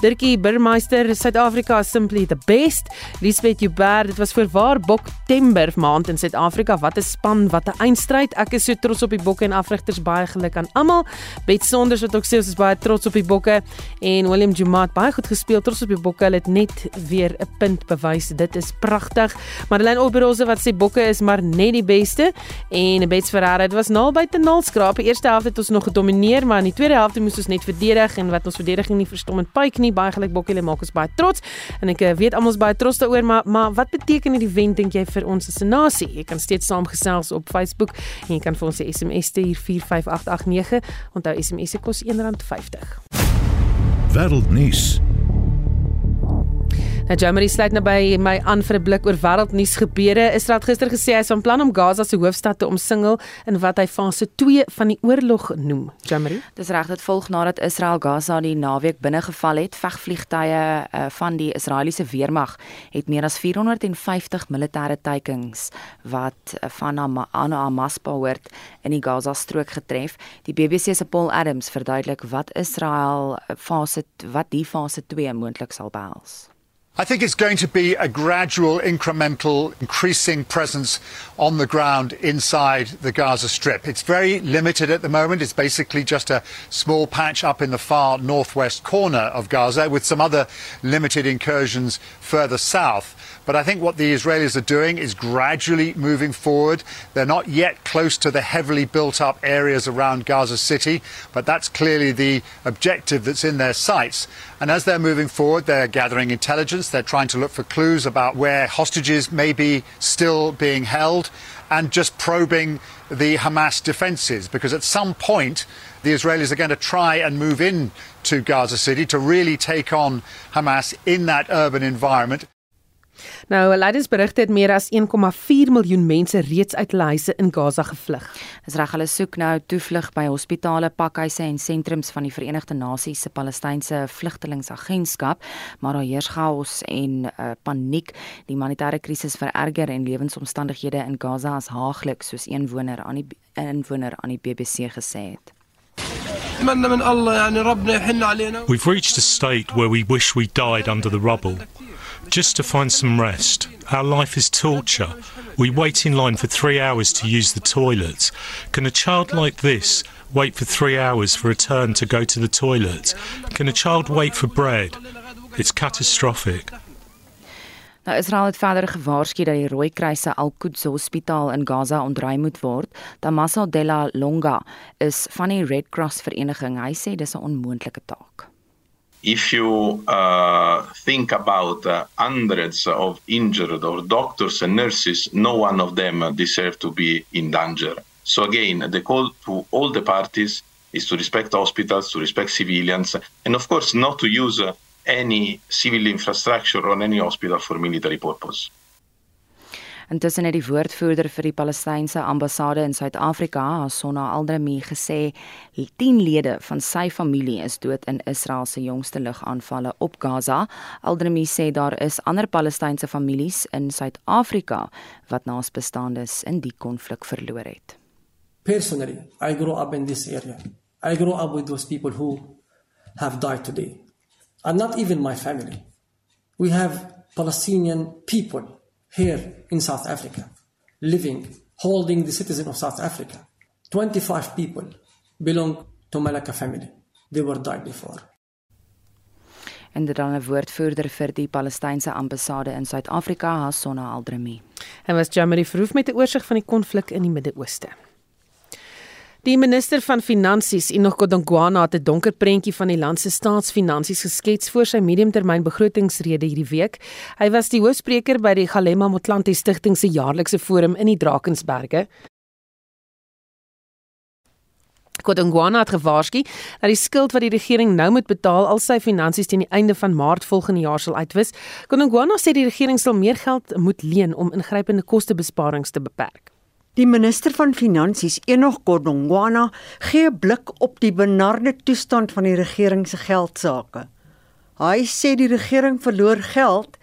Dirkie Burmeister, Suid-Afrika is simply the best. Lisbeth Joubert, dit was voorwaar Boktember maand in Suid-Afrika. Wat 'n span, wat 'n eindstryd. Ek is so trots op die Bokke en afrigters. Baie geluk aan almal. Bet Sonders wat ook sê ons is baie trots op die Bokke en Willem Jumat baie goed gespeel. Trots op die Bokke. Hulle het net weer 'n punt bewys. Dit is pragtig. Madeleine Oberose wat sê Bokke is maar net die beste en Bets Ferreira, dit was naby te nul skraap. Die eerste helfte het ons nog gedomeineer, maar in die tweede helfte moes ons net verdedig en wat ons verdediging nie verstom en pyk nie. Baie geluk Bokkie lê maak ons baie trots. En ek eh, weet almal is baie trots daaroor maar maar wat beteken hierdie wen dink jy vir ons as 'n nasie? Jy kan steeds saamgesels op Facebook en jy kan vir ons 'n SMS stuur 45889 onthou SMS se kos R1.50 Wêreldnuus Nou Germany sluit nou by my aan vir 'n blik oor wêreldnuus gebeure. Israel het gister gesê hy is van plan om Gaza se hoofstad te omsingel in wat hy fase 2 van die oorlog noem. Germany. Dis reg, dit volg nadat Israel Gaza die naweek binnegeval het. Vegvliegtye uh, van die Israeliese weermag het meer as 450 militêre teikens wat uh, van Hamas behoort in die Gaza strook getref. Die BBC se Paul Adams verduidelik wat Israel uh, fase wat die fase 2 moontlik sal behels. I think it's going to be a gradual, incremental, increasing presence on the ground inside the Gaza Strip. It's very limited at the moment. It's basically just a small patch up in the far northwest corner of Gaza with some other limited incursions further south. But I think what the Israelis are doing is gradually moving forward. They're not yet close to the heavily built up areas around Gaza City, but that's clearly the objective that's in their sights. And as they're moving forward, they're gathering intelligence. They're trying to look for clues about where hostages may be still being held and just probing the Hamas defenses. Because at some point, the Israelis are going to try and move in to Gaza City to really take on Hamas in that urban environment. Nou, leidersberigte het meer as 1,4 miljoen mense reeds uit hulle huise in Gaza gevlug. Dis reg hulle soek nou toevlug by hospitale, pakhuise en sentrums van die Verenigde Nasies se Palestynse Vlugtelingagentskap, maar daar heers chaos en uh, paniek. Die humanitêre krisis vererger en lewensomstandighede in Gaza is haaglik, soos een woner aan die inwoner aan die BBC gesê het. We've reached a state where we wish we died under the rubble. Just to find some rest. Our life is torture. We wait in line for three hours to use the toilets. Can a child like this wait for three hours for a turn to go to the toilet? Can a child wait for bread? It's catastrophic. Nou Israel het verder gewaarsku dat die Rooikruis se Al-Quds Hospitaal in Gaza ontruim moet word. Damaso Della Longa is van die Red Cross vereniging. Hy sê dis 'n onmoontlike taak. If you uh, think about uh, hundreds of injured or doctors and nurses, no one of them deserve to be in danger. So again, the call to all the parties is to respect hospitals, to respect civilians, and of course not to use uh, any civil infrastructure on any hospital for military purpose. Intussen het die woordvoerder vir die Palestynse ambassade in Suid-Afrika, Sonna Aldrami, gesê 10 lede van sy familie is dood in Israel se jongste lugaanvalle op Gaza. Aldrami sê daar is ander Palestynse families in Suid-Afrika wat naasbestaandes in die konflik verloor het. Personally, I grew up in this area. I grew up with those people who have died today. And not even my family. We have Palestinian people here in South Africa, living, holding the citizen of South Africa. 25 people belong to Malaka family. They were died before. En dit dan 'n woordvoerder vir die Palestynse ambassade in Suid-Afrika, Hasonna Aldrami. En was Jamie Verhoef met 'n oorsig van die konflik in die Midde-Ooste. Die minister van Finansies, Enoch Godongwana, het 'n donker prentjie van die land se staatsfinansies geskets voor sy mediumtermynbegrotingsrede hierdie week. Hy was die hoofspreker by die Galema Motlanthe Stichting se jaarlikse forum in die Drakensberge. Godongwana het gewaarsku dat die skuld wat die regering nou moet betaal al sy finansies teen die einde van Maart volgende jaar sal uitwis. Godongwana sê die regering sal meer geld moet leen om ingrypende kostebesparings te beperk. Die minister van Finansies, Enoch Godongwana, gee 'n blik op die benarde toestand van die regering se geldsaake. Hy sê die regering verloor geld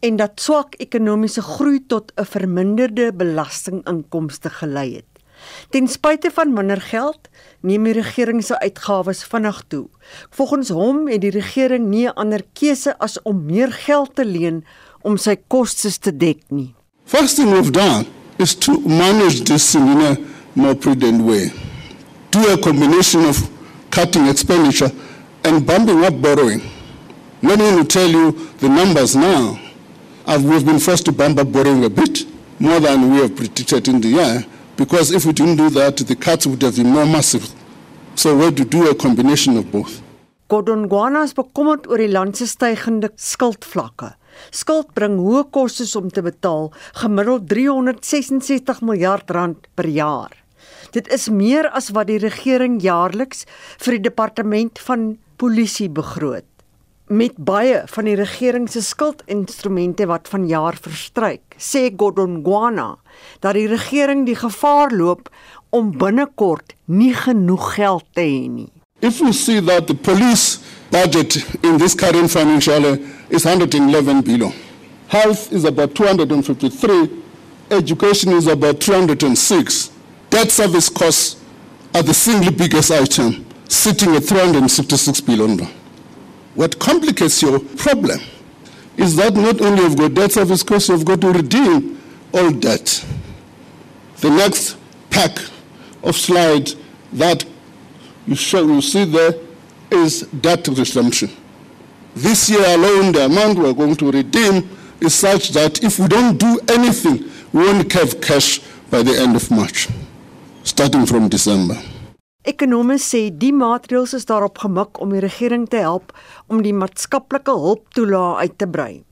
en dat swak ekonomiese groei tot 'n verminderde belastinginkomste gelei het. Ten spyte van minder geld, neem die regering se uitgawes vinnig toe. Volgens hom het die regering nie 'n ander keuse as om meer geld te leen om sy kostes te dek nie. First thing we've done is to manage this in a more prudent way. Do a combination of cutting expenditure and bumping up borrowing. Let me tell you the numbers now. I've, we've been forced to bump up borrowing a bit more than we have predicted in the year because if we didn't do that, the cuts would have been more massive. So we had to do a combination of both. Gordon Guana bekommerd oor die land se stygende skuldvlakke. Skuld bring hoë kostes om te betaal, gemiddeld 366 miljard rand per jaar. Dit is meer as wat die regering jaarliks vir die departement van polisie begroot. Met baie van die regering se skuldinstrumente wat vanjaar verstryk, sê Gordon Guana dat die regering die gevaar loop om binnekort nie genoeg geld te hê nie. If we see that the police budget in this current financial year is 111 billion, health is about 253, education is about 206, debt service costs are the single biggest item, sitting at 366 billion. What complicates your problem is that not only you've got debt service costs, you've got to redeem all debt. The next pack of slides that you, show, you see there is debt redemption. This year alone, the amount we're going to redeem is such that if we don't do anything, we won't have cash by the end of March, starting from December. Ekonome sê die maatreëls is daarop gemik om die regering te help om die maatskaplike hulptoelae uit te brei.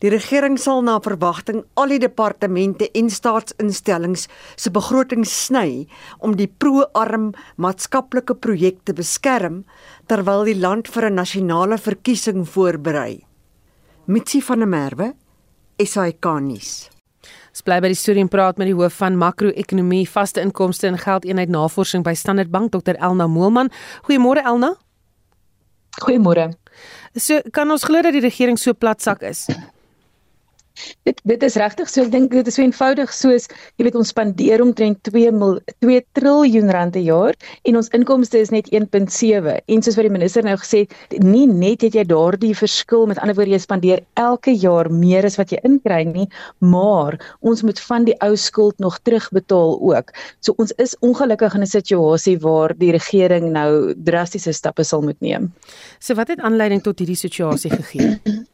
Die regering sal na verwagting al die departemente en staatsinstellings se begrotings sny om die pro-arm maatskaplike projekte beskerm terwyl die land vir 'n nasionale verkiesing voorberei. Mitsi van der Merwe, SAK-nuus. Ons bly by die storie en praat met die hoof van makro-ekonomie, vaste inkomste en geldeenheid navorsing by Standard Bank, Dr Elna Moelman. Goeiemôre Elna. Goeiemôre. So kan ons glo dat die regering so platsak is? Dit dit is regtig so ek dink dit is so eenvoudig soos jy weet ons spandeer omtrent 2 mil 2 triljoen rand 'n jaar en ons inkomste is net 1.7 en soos wat die minister nou gesê nie net het jy daardie verskil met ander woorde jy spandeer elke jaar meer as wat jy inkry nie maar ons moet van die ou skuld nog terugbetaal ook. So ons is ongelukkig in 'n situasie waar die regering nou drastiese stappe sal moet neem. So wat het aanleiding tot hierdie situasie gegee?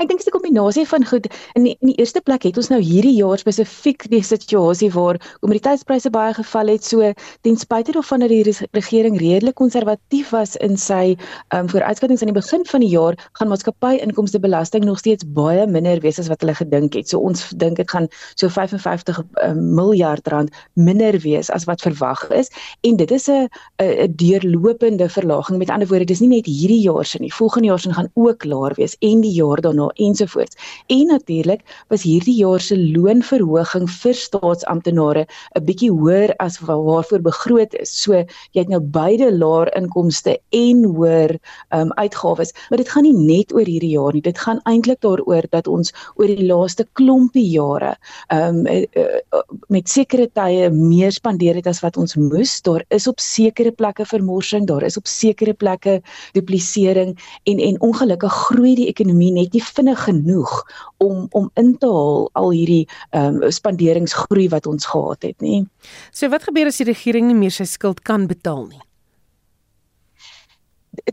Ek dink dit is 'n kombinasie van goed. In die, in die eerste plek het ons nou hierdie jaar spesifiek die situasie waar kommoditeitspryse baie geval het. So ten spyte daarvan dat die regering redelik konservatief was in sy ehm um, vooruitskattinge aan die begin van die jaar, gaan maatskappy inkomstebelasting nog steeds baie minder wees as wat hulle gedink het. So ons dink dit gaan so 55 um, miljard rand minder wees as wat verwag is en dit is 'n 'n deurlopende verlaging. Met ander woorde, dis nie net hierdie jaar se nie. Volgende jaar se gaan ook laer wees en die jaar daarna ensovoorts. En natuurlik was hierdie jaar se loonverhoging vir staatsamptenare 'n bietjie hoër as waarvoor begroot is. So jy het nou beide laer inkomste en hoër um, uitgawes, maar dit gaan nie net oor hierdie jaar nie. Dit gaan eintlik daaroor dat ons oor die laaste klompie jare um, uh, uh, met sekere tye meer spandeer het as wat ons moes. Daar is op sekere plekke vermorsing, daar is op sekere plekke duplisering en en ongelukkig groei die ekonomie net nie vinnig genoeg om om in te haal al hierdie ehm um, spanderingsgroei wat ons gehad het, nê. So wat gebeur as die regering nie meer sy skuld kan betaal nie?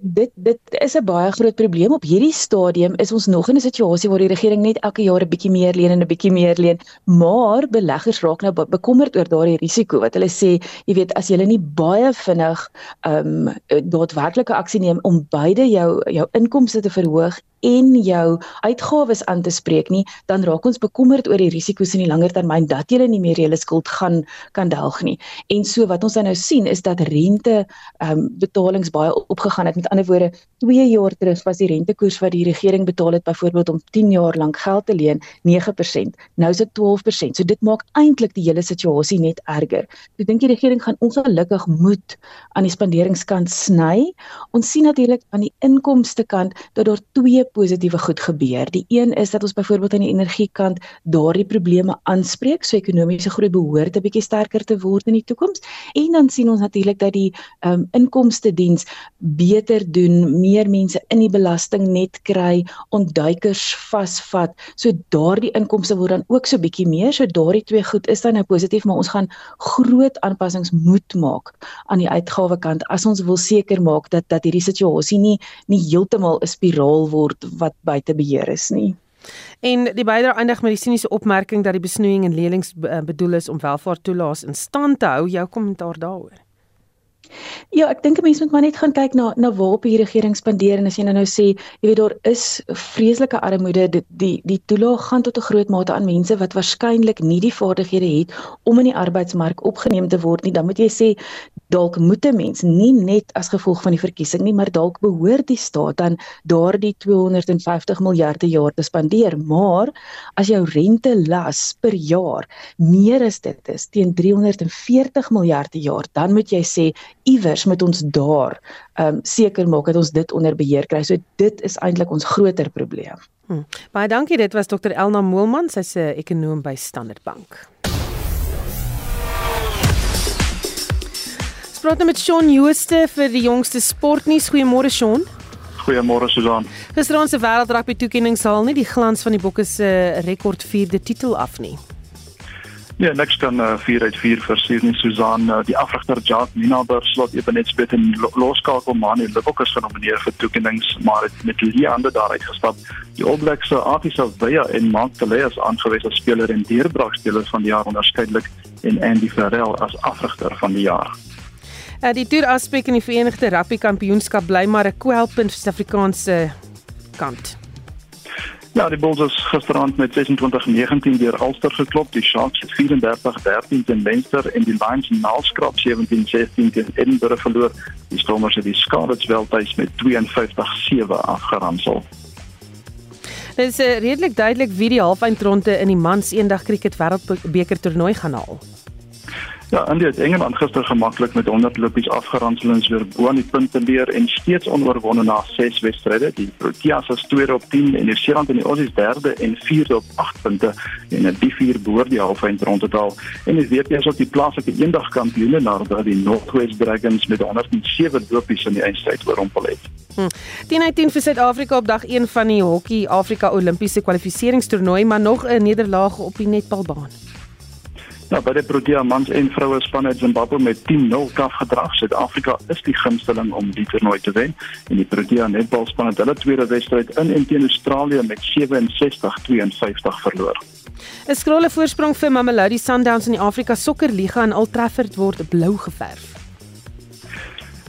dit dit is 'n baie groot probleem op hierdie stadium is ons nog in 'n situasie waar die regering net elke jaar 'n bietjie meer leen en 'n bietjie meer leen maar beleggers raak nou bekommerd oor daardie risiko wat hulle sê jy weet as jy nie baie vinnig ehm um, daadwerklike aksie neem om beide jou jou inkomste te verhoog en jou uitgawes aan te spreek nie, dan raak ons bekommerd oor die risiko's in die langer termyn dat jy nie meer julle skuld gaan kan delg nie. En so wat ons nou sien is dat rente ehm um, betalings baie opgegaan het. Met ander woorde, 2 jaar terug was die rentekoers wat die regering betaal het byvoorbeeld om 10 jaar lank geld te leen 9%. Nou is dit 12%. So dit maak eintlik die hele situasie net erger. Ek dink die regering gaan ongelukkig moet aan die spanderingskant sny. Ons sien natuurlik aan die inkomste kant dat daar twee positiewe goed gebeur. Die een is dat ons byvoorbeeld aan die energiekant daardie probleme aanspreek, so ekonomiese groei behoort 'n bietjie sterker te word in die toekoms. En dan sien ons natuurlik dat die ehm um, inkomste diens beter doen, meer mense in die belasting net kry, ontduikers vasvat. So daardie inkomste word dan ook so bietjie meer. So daardie twee goed is dan nou positief, maar ons gaan groot aanpassings moet maak aan die uitgawekant as ons wil seker maak dat dat hierdie situasie nie nie heeltemal 'n spiraal word word wat buite beheer is nie. En die bydra eindig met die siniese opmerking dat die besnoeiing en lelings bedoel is om welvaart toelaas in stand te hou. Jou kommentaar daaroor. Ja, ek dink 'n mens moet maar net gaan kyk na na waar op die regering spandeer en as jy nou nou sê, jy weet daar is vreeslike armoede, die die, die toelaag gaan tot 'n groot mate aan mense wat waarskynlik nie die vaardighede het om in die arbeidsmark opgeneem te word nie. Dan moet jy sê dalk moet 'n mens nie net as gevolg van die verkiesing nie, maar dalk behoort die staat dan daardie 250 miljard per jaar te spandeer. Maar as jou rente las per jaar meer as dit is teen 340 miljard per jaar, dan moet jy sê iewers moet ons daar ehm um, seker maak dat ons dit onder beheer kry. So dit is eintlik ons groter probleem. Hmm. Baie dankie. Dit was Dr Elna Moelman, sy's 'n ekonom by Standard Bank. Praat nou met Shaun Jooste vir die jongste sportnuus. Goeiemôre Shaun. Goeiemôre Susan. Gisterand se wêreldrugby toekenningshaal nie die glans van die Bokke se rekord 4de titel af nie. Ja, niks kan uh, 4 uit 4 versier nie Susan. Uh, die afrigter Jacques Minaber slot Ebenet spit in loskakel Mani Lubok is genomineer vir toekennings, maar het met Leander daaruit gestap. Die All Blacks se Artisa Veya en Mark Telea is aangewys as speler en deurbraakspeler van die jaar onderskeidelik en Andy Farrell as afrigter van die jaar. Uh, die toer aspek in die Verenigde Rugby Kampioenskap bly maar 'n kwelpunt vir Suid-Afrikaanse kant. Ja, die Bulls is gisterand met 26-19 deur Ulster geklop. Die Sharks het 34-13 teen Leinster en die Lions naalskrap 17-16 teen Edinburgh verloor. Die Stormers het die Scarlets wel tuis met 52-7 afgeransel. Dit is uh, redelik duidelik wie die halfeindronde in die mans eendag kriket wêreldbeker toernooi gaan haal. Ja, India het Engeland gister gemaklik met 100 lopies afgeronsel en weer bo aan die punte leer en steeds onoorwonde na 6 wedstryde. Die Proteas is tweede op 10 en Nieu-Seeland en die Aussies derde en vierde op 8 punte en die vier behoort die halfeind rond te daal. En die WP is ook die plaaslike eendagkampioene nadat die Northwest Dragons met 107 lopies in die eindstryd oorrompel het. Hm. Die 19 vir Suid-Afrika op dag 1 van die Hokkie Afrika Olimpiese kwalifikasietoernooi, maar nog 'n nederlaag op die netbalbaan. Nou, by die Protea mans en vroue spanne het Zimbabwe met 10-0 kaf gedrag. Suid-Afrika is die gunsteling om die toernooi te wen en die Protea netbalspan het hulle tweede wedstryd in en teen Australië met 67-52 verloor. 'n Skrolle voorsprong vir Mamelodi Sundowns in die Afrika Sokkerliga in Old Trafford word blou geverf.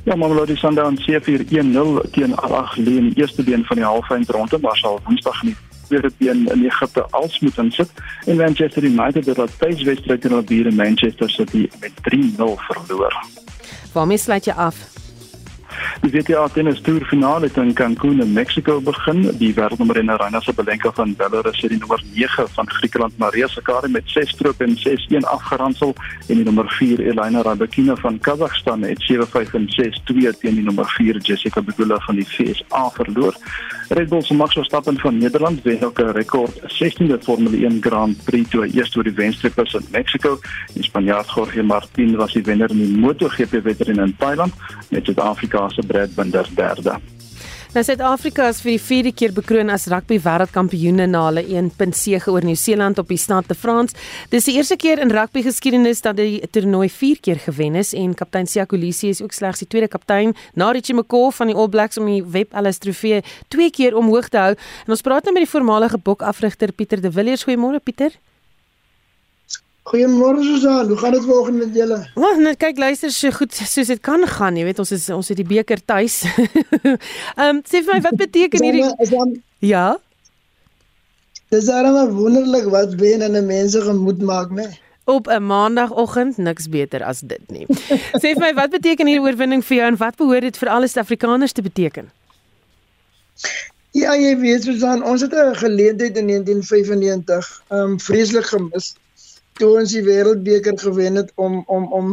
Ja, Mamelodi Sundowns se 4-1-0 teen Al Ahly in die eerste been van die halfeindronde, maar sal Woensdag nie tweede been in Egipte als moet insit en Manchester United het dat tuiswedstryd in hulle bure Manchester City met 3-0 verloor. Waarmee sluit jy af? Die WTA tennis toer finale in Cancun in Mexico begin. Die wêreldnommer 1 Aryna Sabalenka van Belarus het die nommer 9 van Griekeland Maria Sakkari met 6 stroke en 6-1 afgeronsel en die nommer 4 Elena Rybakina van Kazakhstan het 7-5 en 6-2 teen die nommer 4 Jessica Pegula van die VSA verloor. Red Bull se Max Verstappen van Nederland wen ook 'n rekord 16de Formule 1 Grand Prix toe eers oor die wenstreep is in Mexico. Die Spanjaard Jorge Martin was die wenner in die MotoGP wedren in Thailand met Suid-Afrika se Brad Binder derde. Nou Suid-Afrika is vir die vierde keer bekroon as rugby wêreldkampioene na hulle 1-punt sege oor Nieu-Seeland op die Stade de France. Dis die eerste keer in rugby geskiedenis dat die toernooi 4 keer gewen is en kaptein Siya Kolisi is ook slegs die tweede kaptein na Richie McCaw van die All Blacks om die Web Ellis Trofee twee keer omhoog te hou. En ons praat nou met die voormalige bokafrigter Pieter de Villiers. Goeiemôre Pieter. Goeiemôre Susan, hoe gaan dit vanoggend met julle? Wag, net kyk luister so goed soos dit kan gaan, jy weet ons is ons het die beker tuis. Ehm um, sê vir my wat beteken hierdie is dan Ja. Dis almal wonderlik wat wen en 'n mense gemoed maak, né? Op 'n maandagooggend niks beter as dit nie. sê vir my wat beteken hierdie oorwinning vir jou en wat behoort dit vir al die Suid-Afrikaners te beteken? Ja, jy weet Susan, ons het 'n geleentheid in 1995 ehm um, vreeslik gemis toe ons die wêreldbeker gewen het om om om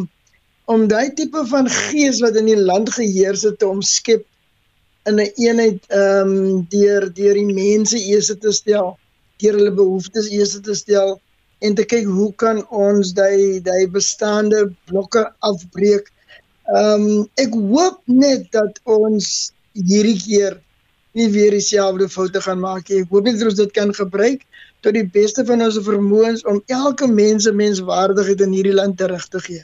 om daai tipe van gees wat in die land geheers het te omskep in 'n een eenheid ehm um, deur deur die mense eers te stel, deur hulle behoeftes eers te stel en te kyk hoe kan ons daai daai bestaande blokke afbreek. Ehm um, ek hoop net dat ons hierdie keer nie weer dieselfde foute gaan maak nie. Ek hoop net ons dit kan gebruik tot die beste van ons vermoëns om elke mens se menswaardigheid in hierdie land terug te gee.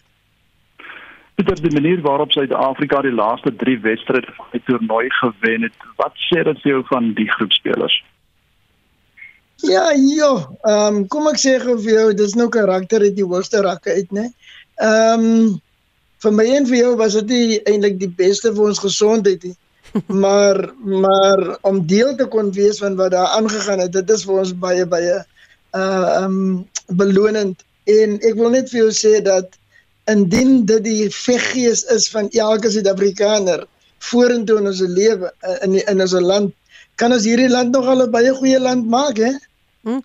Dit is die manier waarop Suid-Afrika die laaste 3 wedstryde van die toernooi gewen het. Wat sê dit vir jou van die groepspelers? Ja, ja, ehm um, kom ek sê gou vir jou, dis nou karakter uit die hoogste rakke uit, né? Ehm um, vir my en vir jou was dit eintlik die beste vir ons gesondheid nie maar maar om deel te kon wees van wat daar aangegaan het dit is vir ons baie baie uh um belonend. En ek wil net vir jou sê dat indien dit die veggees is van elke Suid-Afrikaner vorentoe in ons lewe in die, in ons land kan ons hierdie land nog al 'n baie goeie land maak hè Hm.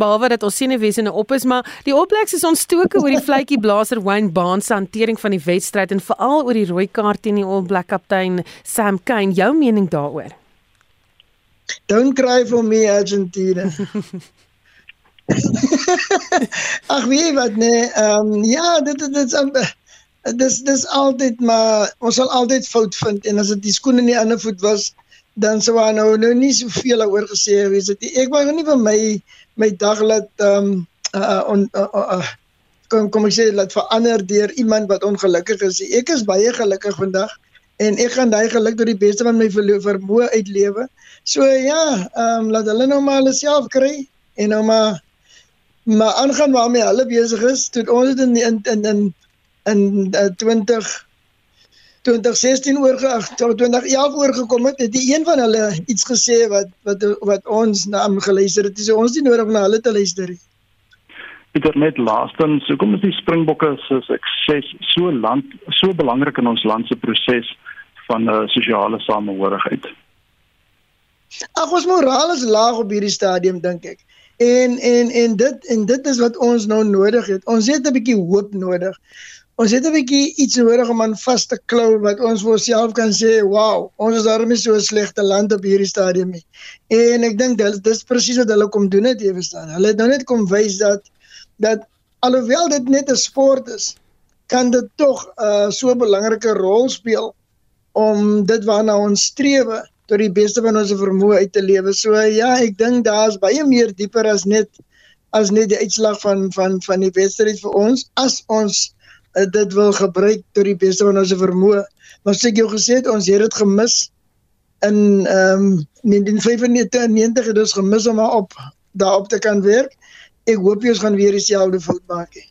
Behalwe dat ons sien wese nou op is, maar die oplegs is ontstoke oor die vletjie blaser Wayne Baan se hantering van die wedstryd en veral oor die rooi kaart teen die All Black kaptein Sam Kane. Jou mening daaroor? Don't cry for me Argentina. Ag wie wat nee, ehm um, ja, dit dit dit dis dis altyd maar ons sal altyd fout vind en as dit die skoen in die ander voet was, dan sou hy nou nou nie soveel oor gesê wees dit ek wou nie vir my my dag laat ehm um, uh, on uh, uh, uh, kom kom ek sê laat verander deur iemand wat ongelukkig is. Ek is baie gelukkig vandag en ek gaan daai geluk tot die beste van my vermoë uitlewe. So ja ehm um, laat hulle nou maar hulle self kry en nou maar maar aangaan waarmee hulle besig is. Tot ons in in in in, in uh, 20 2016 oorgeag 2011 oorgekom het, het die een van hulle iets gesê wat wat wat ons na hom geluister het. Dis so, ons nie nodig om na hulle te luister nie. Dit is net laastens, so kom ons die Springbokke se sukses so land so belangrik in ons land se proses van uh, sosiale samehorigheid. Ag ons moraal is laag op hierdie stadium dink ek. En en en dit en dit is wat ons nou nodig het. Ons het 'n bietjie hoop nodig. Ons het 'n bietjie iets nodig om aan vas te klou wat ons vir onsself kan sê, "Wow, ons is daarmee so 'n slegte land op hierdie stadium nie." En ek dink dit dis presies wat hulle kom doen het, jy verstaan. Hulle het nou net kom wys dat dat alhoewel dit net 'n sport is, kan dit tog 'n uh, so belangrike rol speel om dit waarna ons streef tot die beste van ons vermoë uit te lewe. So ja, ek dink daar's baie meer dieper as net as net die uitslag van van van die wedstryd vir ons as ons dit wil gebruik tot die beste van ons vermoë. Maar sê ek jou gesê het ons het dit gemis in ehm um, 1995 het ons gemis om op daarop te kan werk. Ek hoop jy ons gaan weer dieselfde fout maak. He.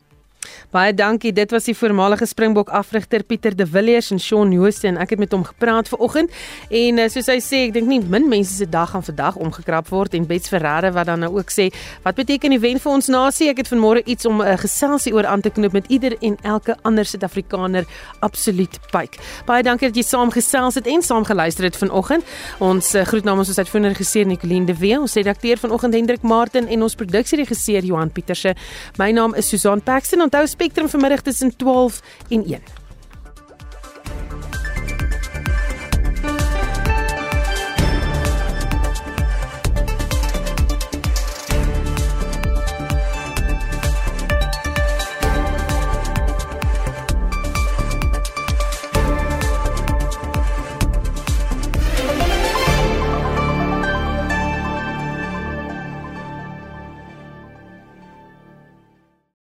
Baie dankie. Dit was die voormalige Springbok afrigter Pieter de Villiers en Shaun Jooste en ek het met hom gepraat vanoggend. En uh, soos hy sê, ek dink nie min mense se dag gaan vandag omgekrap word en Bets Ferreira wat dan nou ook sê, wat beteken die wen vir ons nasie? Ek het vanmôre iets om 'n uh, geselsie oor aan te knoop met ieder en elke ander Suid-Afrikaner absoluut pyk. Baie dankie dat jy saam gesels het en saam geluister het vanoggend. Ons uh, groet namens ons uitvoerende regisseur Nicoline de Wee, ons redakteur vanoggend Hendrik Martin en ons produksieregisseur Johan Pieterse. My naam is Susan Paxton. Onthou Spectrum vanmiddag tussen 12 en 1.